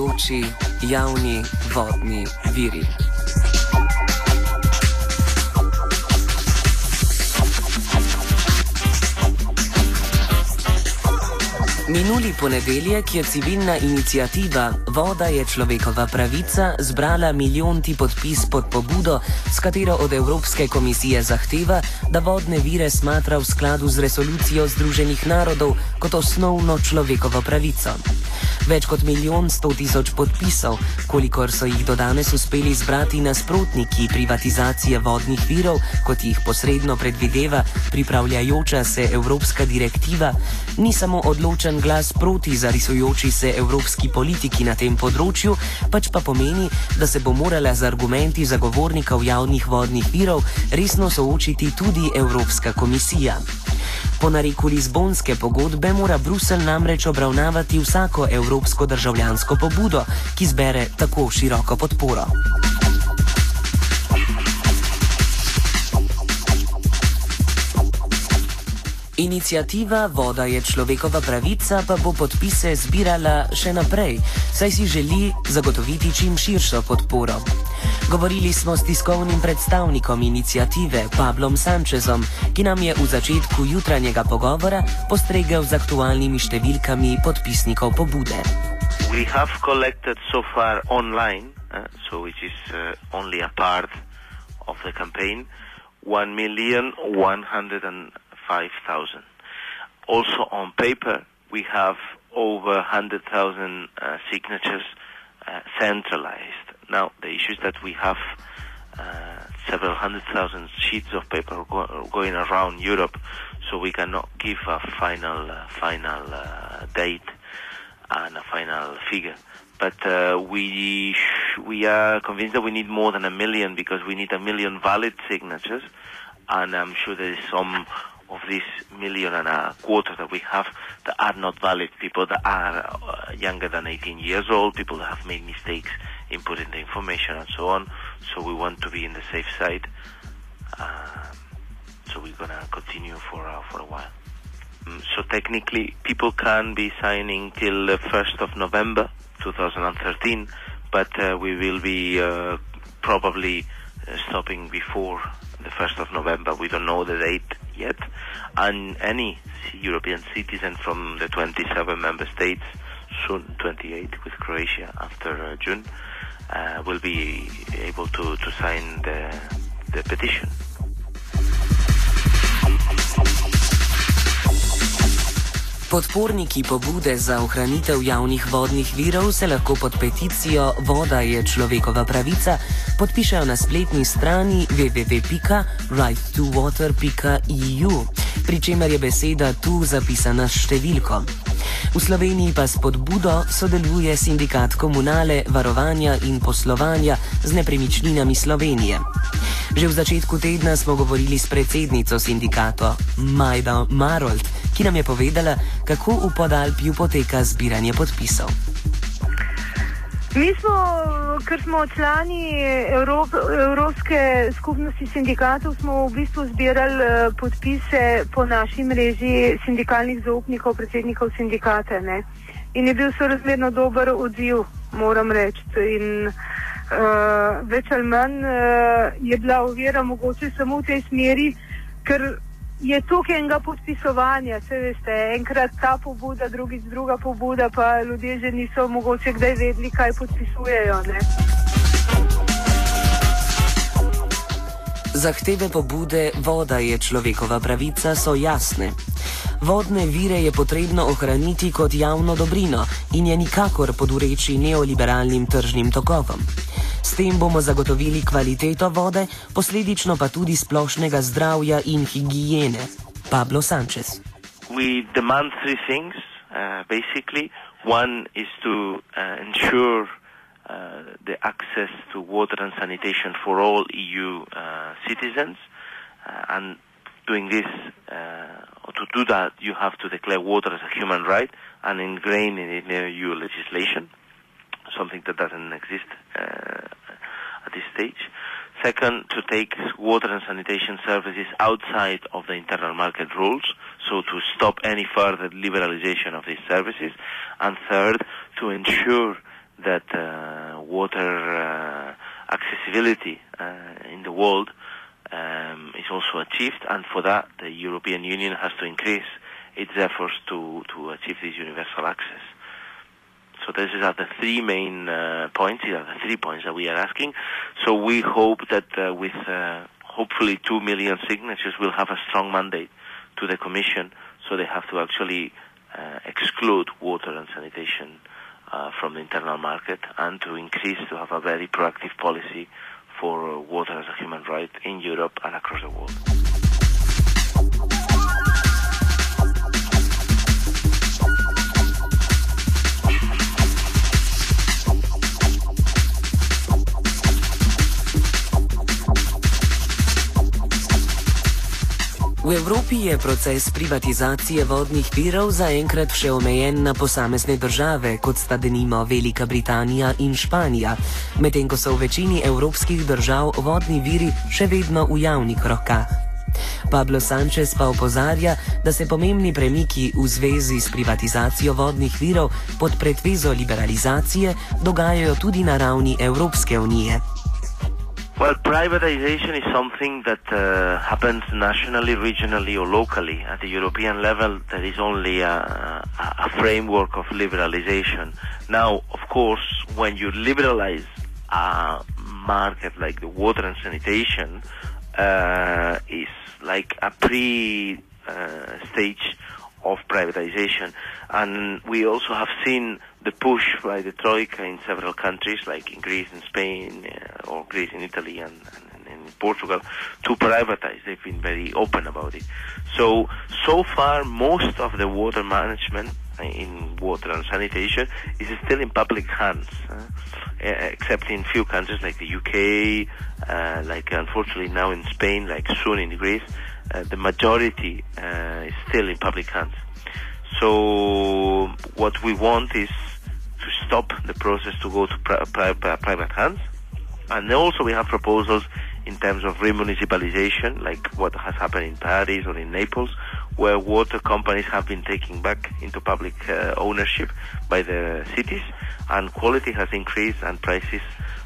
delujoči javni vodni viri. Minuli ponedeljek je civilna inicijativa Voda je človekova pravica zbrala milijonti podpis pod pobudo, s katero od Evropske komisije zahteva, da vodne vire smatra v skladu z resolucijo Združenih narodov kot osnovno človekovo pravico. Več kot milijon sto tisoč podpisov, kolikor so jih do danes uspeli zbrati nasprotniki privatizacije vodnih virov, kot jih posredno predvideva pripravljajoča se Evropska direktiva, ni samo odločen glas proti zarisujoči se evropski politiki na tem področju, pač pa pomeni, da se bo morala z argumenti zagovornikov javnih vodnih virov resno soočiti tudi Evropska komisija. Po nareku Lizbonske pogodbe mora Bruselj namreč obravnavati vsako evropsko državljansko pobudo, ki zbere tako široko podporo. Inicijativa Voda je človekova pravica pa bo podpise zbirala še naprej, saj si želi zagotoviti čim širšo podporo. Govorili smo s tiskovnim predstavnikom inicijative Pablom Sančezom, ki nam je v začetku jutranjega pogovora postregel z aktualnimi številkami podpisnikov pobude. We have collected so far online, uh, so which is uh, only a part of the campaign, 1 million 100 5,000. Also on paper, we have over 100,000 uh, signatures uh, centralized. Now, the issue is that we have uh, several hundred thousand sheets of paper go- going around Europe, so we cannot give a final uh, final uh, date and a final figure. But uh, we sh- we are convinced that we need more than a million because we need a million valid signatures, and I'm sure there is some of this million and a quarter that we have that are not valid people that are uh, younger than 18 years old, people that have made mistakes in putting the information and so on. So we want to be in the safe side. Um, so we're gonna continue for uh, for a while. Mm, So technically, people can be signing till the first of November 2013, but uh, we will be uh, probably uh, stopping before the first of November. We don't know the date yet, and any European citizen from the 27 member states, soon 28 with Croatia after uh, June, uh, will be able to, to sign the, the petition. Podporniki pobude za ohranitev javnih vodnih virov se lahko pod peticijo Voda je človekova pravica podpišejo na spletni strani www.rightowater.eu, pri čemer je beseda tu zapisana s številko. V Sloveniji pa s podbudo sodeluje sindikat komunale, varovanja in poslovanja z nepremičninami Slovenije. Že v začetku tedna smo govorili s predsednico sindikata Majda Marold, ki nam je povedala, kako v Podalpju poteka zbiranje podpisov. Mi smo, ker smo člani Evrop, Evropske skupnosti sindikatov, smo v bistvu zbirali eh, podpise po naši mreži sindikalnih zaupnikov, predsednikov sindikata. Ne? In je bil sorazmerno dober odziv, moram reči. In uh, več ali manj uh, je bila ovira mogoče samo v tej smeri, ker je tukaj enega podpisovanja, se veste, enkrat ta pobuda, drugič druga pobuda, pa ljudje že niso mogoče kdaj vedeli, kaj podpisujejo. Ne? Zahteve pobude voda je človekova pravica so jasne. Vodne vire je potrebno ohraniti kot javno dobrino in je nikakor podureči neoliberalnim tržnim tokovom. S tem bomo zagotovili kvaliteto vode, posledično pa tudi splošnega zdravja in higiene. Pablo Sanchez. we demand three things, uh, basically. One is to uh, ensure uh, the access to water and sanitation for all EU uh, citizens. Uh, and doing this, uh, or to do that, you have to declare water as a human right and ingrain it in EU legislation, something that doesn't exist uh, at this stage. Second, to take water and sanitation services outside of the internal market rules, so to stop any further liberalization of these services. And third, to ensure that uh, water uh, accessibility uh, in the world um, is also achieved, and for that, the European Union has to increase its efforts to, to achieve this universal access. So these are the three main uh, points. These are the three points that we are asking. So we hope that uh, with uh, hopefully two million signatures, we'll have a strong mandate to the Commission. So they have to actually exclude water and sanitation from the internal market and to increase to have a very proactive policy for water as a human right in Europe and across the world. Evropi je proces privatizacije vodnih virov zaenkrat še omejen na posamezne države, kot sta denimo Velika Britanija in Španija, medtem ko so v večini evropskih držav vodni viri še vedno v javnih rokah. Pablo Sanchez pa opozarja, da se pomembni premiki v zvezi s privatizacijo vodnih virov pod pretvezo liberalizacije dogajajo tudi na ravni Evropske unije. Well, privatization is something that uh, happens nationally, regionally, or locally. At the European level, there is only a, a, framework of liberalization. Now, of course, when you liberalize a market like the water and sanitation, uh, is like a pre uh, stage of privatization. And we also have seen the push by the Troika in several countries, like in Greece and Spain, uh, or Greece and Italy and, and, and, in Portugal, to privatize. They've been very open about it. So, so far, most of the water management in water and sanitation is still in public hands, uh, except in few countries like the UK, uh, like unfortunately now in Spain, like soon in Greece. Uh, the majority uh, is still in public hands. So what we want is to stop the process to go to pri- pri- private hands. And also we have proposals in terms of remunicipalization, like what has happened in Paris or in Naples, where water companies have been taken back into public uh, ownership by the cities, and quality has increased and prices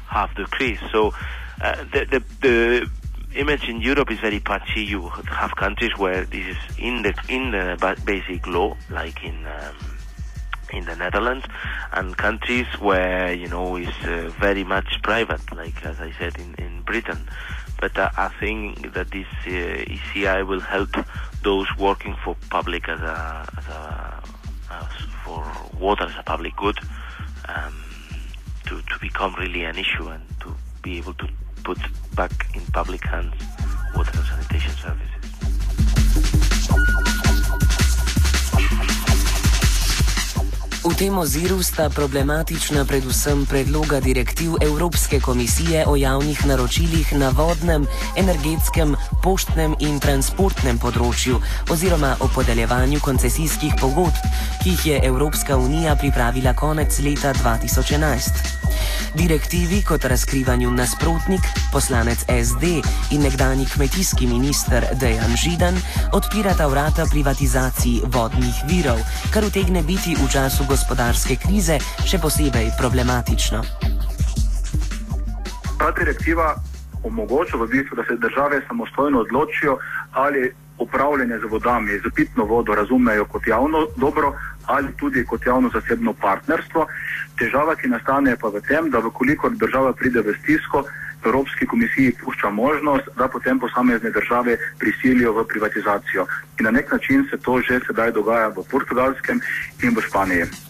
have decreased. So uh, the, the, the image in Europe is very patchy. You have countries where this is in the in the basic law, like in um, in the Netherlands, and countries where you know is uh, very much private, like as I said in in Britain. But uh, I think that this uh, ECI will help those working for public as a, as a as for water as a public good um, to to become really an issue and to be able to put back in public hands water and sanitation services. V tem oziru sta problematična predvsem predloga direktiv Evropske komisije o javnih naročilih na vodnem, energetskem, poštnem in transportnem področju oziroma o podeljevanju koncesijskih pogodb, ki jih je Evropska unija pripravila konec leta 2011. Direktivi kot razkrivanju nasprotnik, poslanec SD in nekdani kmetijski minister Dejan Židan odpirata vrata privatizaciji vodnih virov, kar utegne biti v času gospodarske krize še posebej problematično. Ta direktiva omogoča v bistvu, da se države samostojno odločijo ali upravljanje z vodami, z pitno vodo razumejo kot javno dobro ali tudi kot javno-zasebno partnerstvo. Težava, ki nastane pa v tem, da vkolikor država pride v stisko, Evropski komisiji pušča možnost, da potem posamezne države prisilijo v privatizacijo. In na nek način se to že sedaj dogaja v Portugalskem in v Španiji.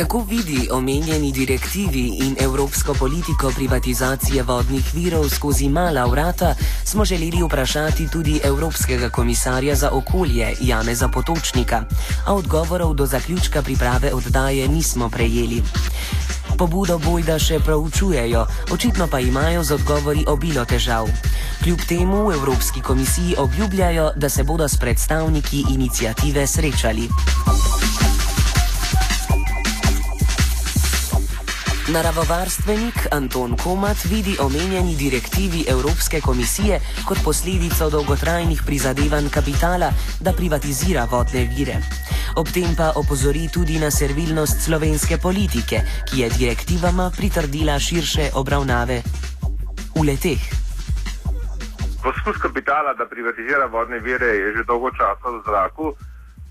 Kako vidi omenjeni direktivi in evropsko politiko privatizacije vodnih virov skozi mala vrata, smo želeli vprašati tudi Evropskega komisarja za okolje Janeza Potočnika, a odgovorov do zaključka priprave oddaje nismo prejeli. Pobudo bojda še proučujejo, očitno pa imajo z odgovori obilo težav. Kljub temu v Evropski komisiji obljubljajo, da se bodo s predstavniki inicijative srečali. Naravovarstvenik Anton Komat vidi omenjeni direktivi Evropske komisije kot posledico dolgotrajnih prizadevanj kapitala, da privatizira vodne vire. Ob tem pa opozori tudi na servilnost slovenske politike, ki je direktivama pritrdila širše obravnave v leteh. Poskus kapitala, da privatizira vodne vire, je že dolgo časa v zraku.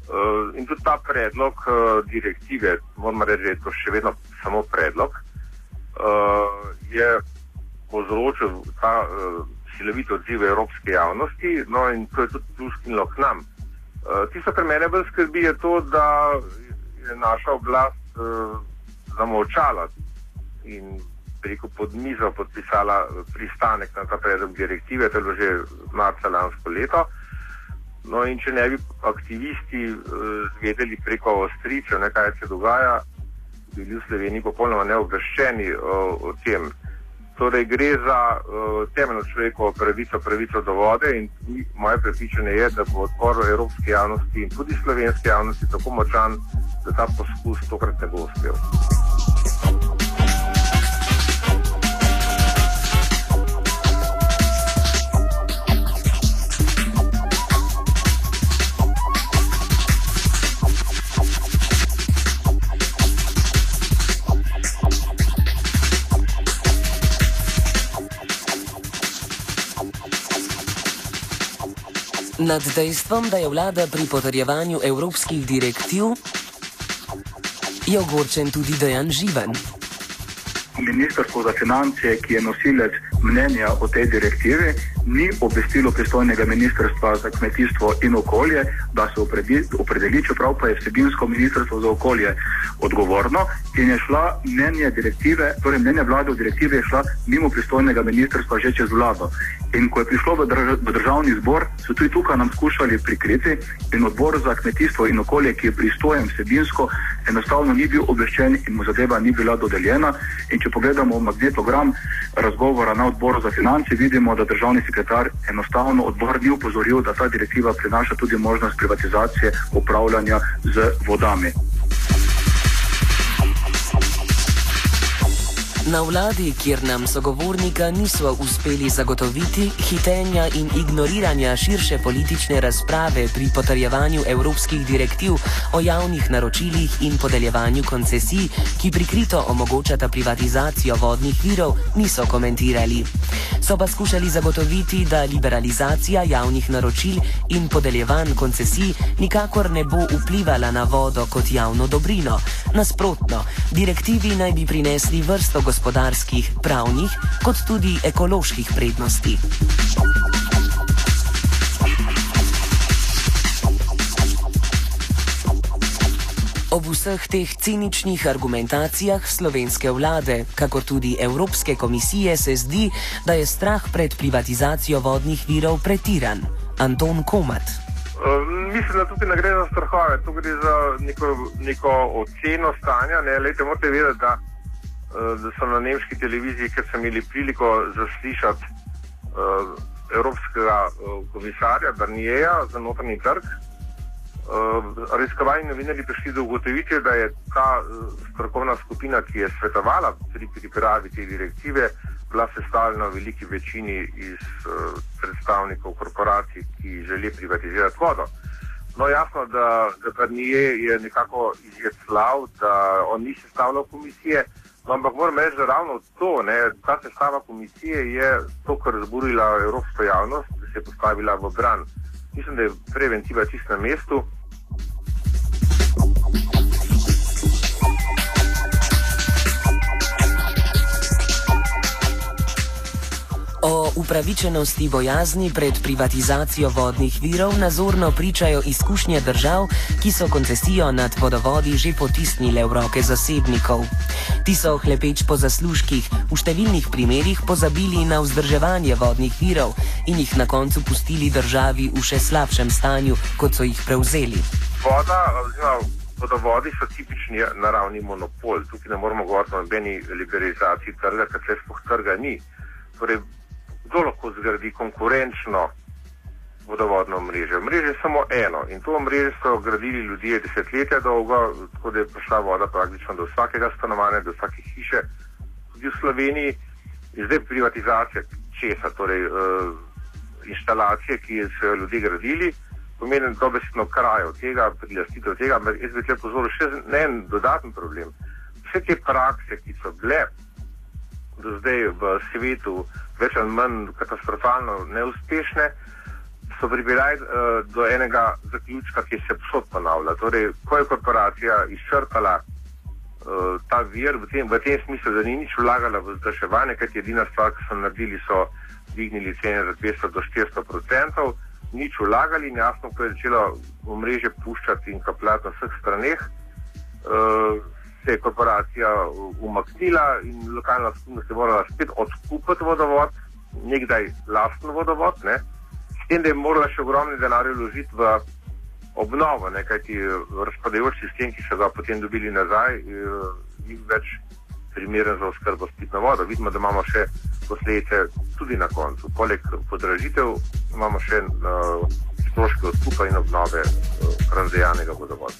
Uh, in tudi ta predlog uh, direktive, moramo reči, da je to še vedno samo predlog, uh, je povzročil ta uh, silovit odziv evropske javnosti, no in to je tudi plusknilo k nam. Uh, tisto, kar mene bolj skrbi, je to, da je naša oblast uh, zamolčala in preko pod mizo podpisala pristanek na ta predlog direktive, to je bilo že marca lansko leto. No, in če ne bi aktivisti uh, zvedeli preko ostriča, kaj se dogaja, bili v Sloveniji popolnoma neobveščeni o, o tem. Torej, gre za uh, temeljno človekovo pravico, pravico do vode in moje prepričanje je, da bo odpor evropske javnosti in tudi slovenske javnosti tako močan, da ta poskus tokrat ne bo uspel. Nad dejstvom, da je vlada pri potrjevanju evropskih direktiv, je ogorčen tudi Dejan Živen. Ministrstvo za finance, ki je nosilec mnenja o tej direktivi, ni obvestilo pristojnega ministrstva za kmetijstvo in okolje, da se opredeli, čeprav pa je vsebinsko ministrstvo za okolje odgovorno in je šla mnenje direktive, torej mnenje vlade o direktivi je šla mimo pristojnega ministrstva že čez vlado. In ko je prišlo v, drž v državni zbor, so tudi tukaj nam skušali prikriti in odbor za kmetijstvo in okolje, ki je pristojen vsebinsko, enostavno ni bil obveščen in mu zadeva ni bila dodeljena. In če pogledamo magnetogram razgovora na odboru za finance, vidimo, da državni sekretar enostavno odbor ni upozoril, da ta direktiva prinaša tudi možnost privatizacije upravljanja z vodami. Na vladi, kjer nam sogovornika niso uspeli zagotoviti hitenja in ignoriranja širše politične razprave pri potrjevanju evropskih direktiv o javnih naročilih in podeljevanju koncesij, ki prikrito omogočata privatizacijo vodnih virov, niso komentirali. So pa skušali zagotoviti, da liberalizacija javnih naročil in podeljevanj koncesij nikakor ne bo vplivala na vodo kot javno dobrino. Nasprotno, direktivi naj bi prinesli vrsto gospodarstva gospodarskih, pravnih, kot tudi ekoloških prednosti. Ob vseh teh ciničnih argumentacijah slovenske vlade, kakor tudi Evropske komisije, se zdi, da je strah pred privatizacijo vodnih virov pretiran. Anton Komat. Uh, mislim, da tukaj ne gre za strahove, tu gre za neko, neko oceno stanja. Lejte, morate vedeti, da da so na nemški televiziji, ker so imeli priliko zaslišati uh, Evropskega uh, komisarja Barnijeja za notranji trg. Uh, Raziskovalni novinari prišli do ugotovitve, da je ta uh, strokovna skupina, ki je svetovala pri pripravi te direktive, bila sestavljena v veliki večini iz uh, predstavnikov korporacij, ki želijo privatizirati vodo. No, jasno, da, da Barnije je nekako izjeslal, da on ni sestavljal komisije. No, ampak moram reči, da ravno to, ne, ta sestava komisije je to, kar razburila evropsko javnost, da se je postavila v bran. Mislim, da je preventiva čist na mestu. O upravičenosti bojazni pred privatizacijo vodnih virov nazorno pričajo izkušnje držav, ki so koncesijo nad vodovodi že potisnile v roke zasebnikov. Ti so hlepeč po zaslužkih v številnih primerjih pozabili na vzdrževanje vodnih virov in jih na koncu pustili državi v še slabšem stanju, kot so jih prevzeli. Voda, oziroma vodovodi so tipični naravni monopol. Tukaj ne moramo govoriti o nobeni liberalizaciji trga, ker se sploh trga ni. Torej, kdo lahko zgradi konkurenčno vodovodno mrežo. Mreže je samo eno in to mrežo so gradili ljudje desetletja dolgo, tako da je prišla voda praktično do vsakega stanovanja, do vsake hiše, tudi v Sloveniji, je zdaj privatizacija česa, torej uh, inštalacije, ki so jo ljudje gradili, pomeni dobesedno kraj od tega, prilastitev tega, ampak jaz bi tukaj pozoril še na en dodaten problem. Vse te prakse, ki so bile do zdaj v svetu več ali manj katastrofalno neuspešne, so pripeljali uh, do enega zaključka, ki se posod ponavlja. Torej, ko je korporacija izčrpala uh, ta vir v tem, v tem smislu, da ni nič vlagala v zdraševanje, kajti edina stvar, ki so naredili, so dvignili cene za 200 do 400 odstotkov, nič vlagali in jasno, ko je začelo omrežje puščati in kapljati na vseh straneh. Uh, Se je korporacija umaknila in lokalna skupnost je morala spet odkupiti vodovod, nekdaj lasten vodovod, ne? tem, da je morala še ogromno denarja vložiti v obnovo, kajti razpadajoč sistem, ki so ga potem dobili nazaj, ni več primeren za oskrbo s pitno vodo. Vidimo, da imamo še posledice tudi na koncu. Poleg podražitev imamo še uh, stroške odkupa in obnove uh, razdejanega vodovoda.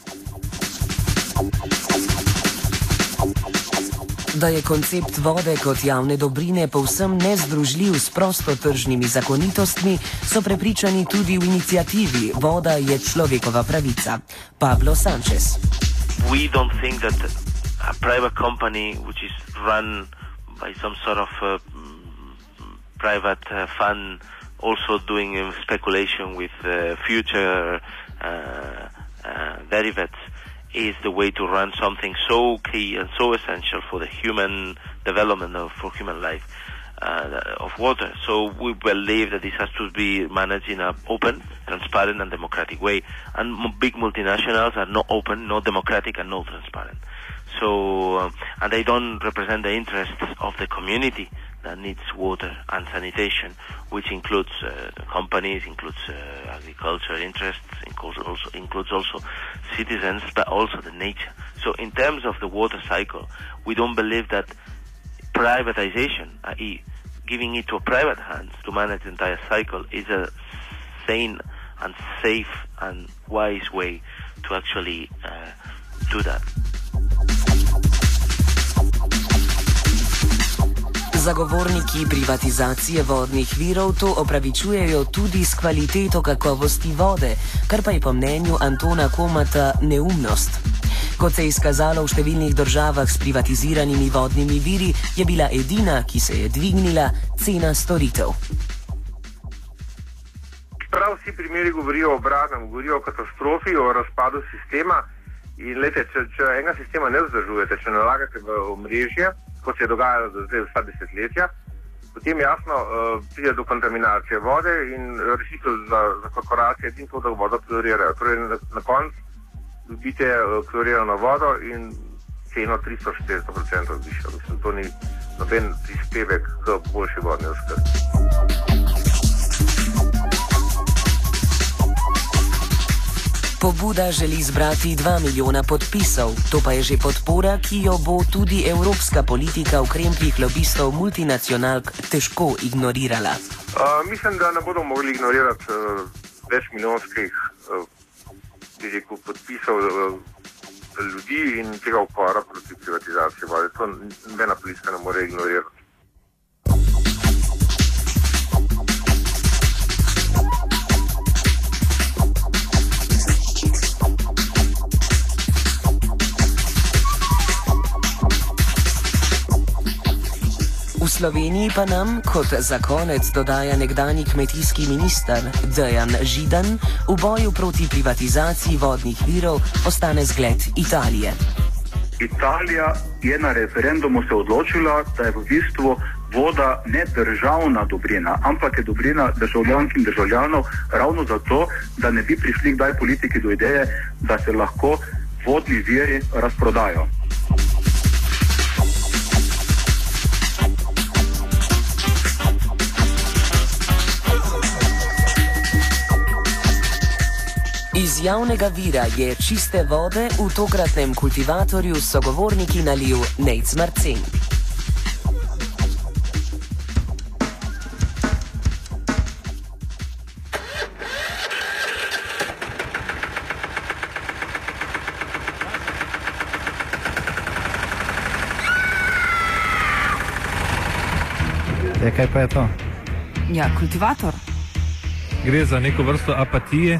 Da je koncept vode kot javne dobrine povsem nezdružljiv s prostotržnimi zakonitostmi, so prepričani tudi v inicijativi Voda je človekova pravica. Pablo Sanchez. We don't think that a private company which is run by some sort of uh, private uh, fund also doing um, speculation with uh, future uh, uh, derivatives is the way to run something so key and so essential for the human development of for human life uh, of water. So we believe that this has to be managed in an open, transparent, and democratic way. And big multinationals are not open, not democratic, and not transparent. So, um, and they don't represent the interests of the community that needs water and sanitation, which includes uh, companies, includes uh, agriculture interests, includes also, includes also citizens, but also the nature. So in terms of the water cycle, we don't believe that privatization, i.e., giving it to a private hands to manage the entire cycle, is a sane and safe and wise way to actually uh, do that. Zagovorniki privatizacije vodnih virov to opravičujejo tudi s kvaliteto kakovosti vode, kar pa je po mnenju Antona Komata neumnost. Kot se je izkazalo v številnih državah s privatiziranimi vodnimi viri, je bila edina, ki se je dvignila, cena storitev. Prav vsi primeri govorijo o obratnem, govorijo o katastrofi, o razpadu sistema. In lete, če, če enega sistema ne vzdržujete, če nalagate v omrežje, kot se je dogajalo do zdaj vsa desetletja, potem jasno uh, pride do kontaminacije vode in rešitev za, za korporacije je to, da vodo klorirajo. Torej, na, na koncu dobite uh, klorirano vodo in ceno 300-400% zvišajo. Mislim, to ni noben prispevek k boljši vodni oskrbi. Pobuda želi zbrati 2 milijona podpisov, to pa je že podpora, ki jo bo tudi evropska politika v krempih lobistov multinacionalk težko ignorirala. Uh, mislim, da ne bodo mogli ignorirati uh, več milijonskih uh, podpisov uh, ljudi in tega upora proti privatizaciji. To nobena politika ne more ignorirati. Sloveniji pa nam, kot za konec dodaja nekdani kmetijski minister Dejan Židan, v boju proti privatizaciji vodnih virov ostane zgled Italije. Italija je na referendumu se odločila, da je v bistvu voda ne državna dobrina, ampak je dobrina državljank in državljanov, ravno zato, da ne bi prišli kdaj politiki do ideje, da se lahko vodni viri razprodajo. Iz javnega vira je čiste vode v tokratnem kultivatorju sogovorniki nalil Nec Marcin. Ja, kaj pa je to? Ja, kultivator. Gre za neko vrsto apatije.